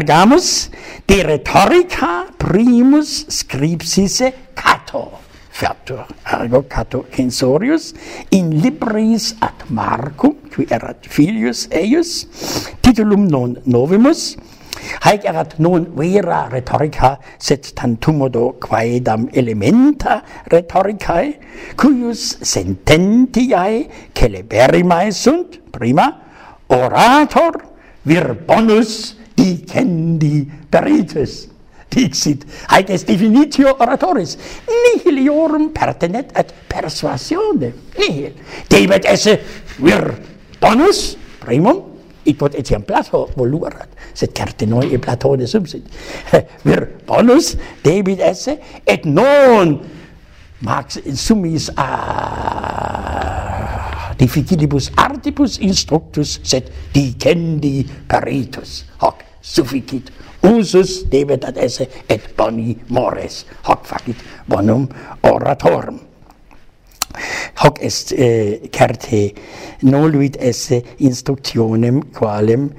Pergamus de rhetorica primus scripsisse Cato. Fertur ergo Cato censorius in libris ad Marcum qui erat filius eius titulum non novimus Haec erat non vera rhetorica, sed tantumodo quaedam elementa rhetoricae, cuius sententiae celeberimae sunt, prima, orator vir bonus dicendi perites dixit haec est definitio oratoris nihil iorum pertinet et persuasione nihil debet esse vir donus primum quod etiam Plato voluerat, sed certe noi e Platone subsit. Vir bonus debit esse, et non max summis a difficilibus artibus instructus, sed dicendi peritus. Hoc sufficit. Usus debet ad esse et boni mores. Hoc facit bonum oratorum. Hoc est eh, certe noluit esse instructionem qualem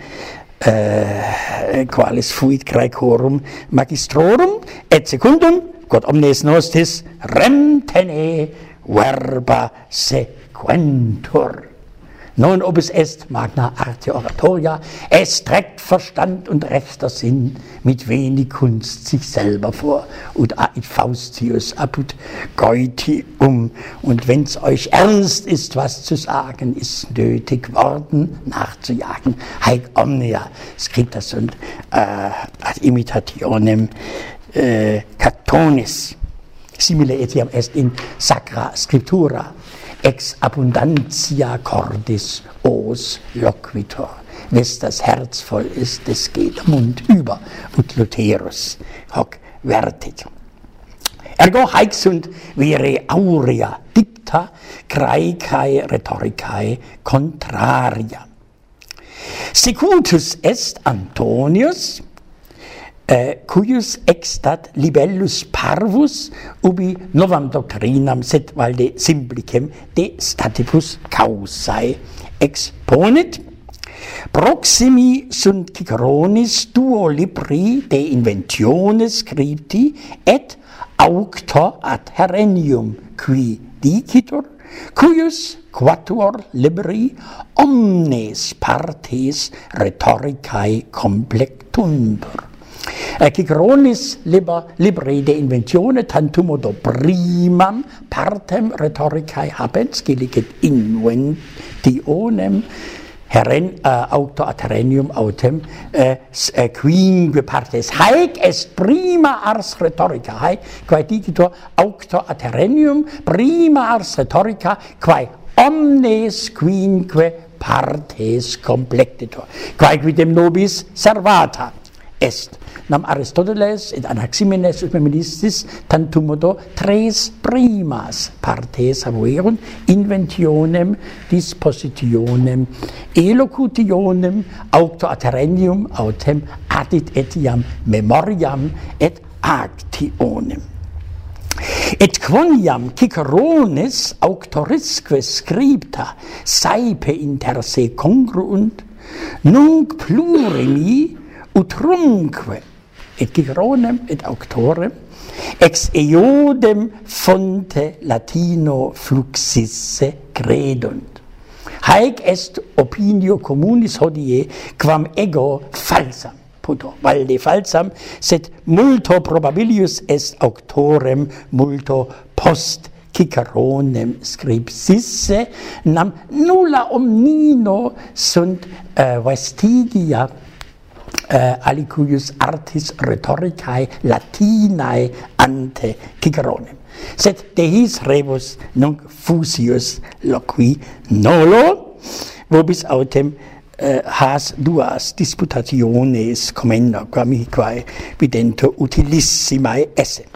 eh, qualis fuit graecorum magistrorum et secundum quod omnes nostis rem tene verba sequentur. Non obis est magna arte oratoria es trägt verstand und rechter sinn mit wenig kunst sich selber vor und ait faustius apud goitium und wenn's euch ernst ist was zu sagen ist nötig worden nachzujagen. Haec omnia scriptas und äh, ad imitationem äh, catonis simile etiam est in sacra scriptura ex abundantia cordis os loquitur. Wes das herz voll ist des geht der mund über und Lutherus hoc vertit. Ergo haec sunt vere aurea dicta craicae rhetoricae contraria. Secutus est antonius eh, cuius extat libellus parvus ubi novam doctrinam sed valde simplicem de statibus causae. Exponit Proximi sunt Ciceronis duo libri de inventione scripti et auctor ad Herenium qui dicitur cuius quatuor libri omnes partes rhetoricae complectuntur. Cicronis liber, libri de inventione tantum do primam partem rhetoricae habens, gilicet inventionem, heren uh, auto aterenium autem uh, uh, quinque partes. Haec est prima ars rhetorica haec quae dicitur auto aterenium prima ars rhetorica quae omnes quinque partes complectitur quae quidem nobis servata est. Nam Aristoteles et Anaximenes Eumenistis tantum modo tres primas partes habuerunt inventionem, dispositionem, elocutionem, aucto aterendium autem adit etiam memoriam et actionem. Et quoniam Cicerones auctorisque scripta saepe inter se congruunt, nunc plurimi utrumque et Gironem et auctorem ex eodem fonte latino fluxisse credunt haec est opinio communis hodie quam ego falsam puto valde falsam sed multo probabilius est auctorem multo post Ciceronem scripsisse nam nulla omnino sunt uh, vestigia uh, alicuius artis rhetoricae latinae ante Ciceronem. Sed de his rebus nunc fusius loqui nolo, vobis autem uh, has duas disputationes commenda quamiquae vidento utilissimae esse.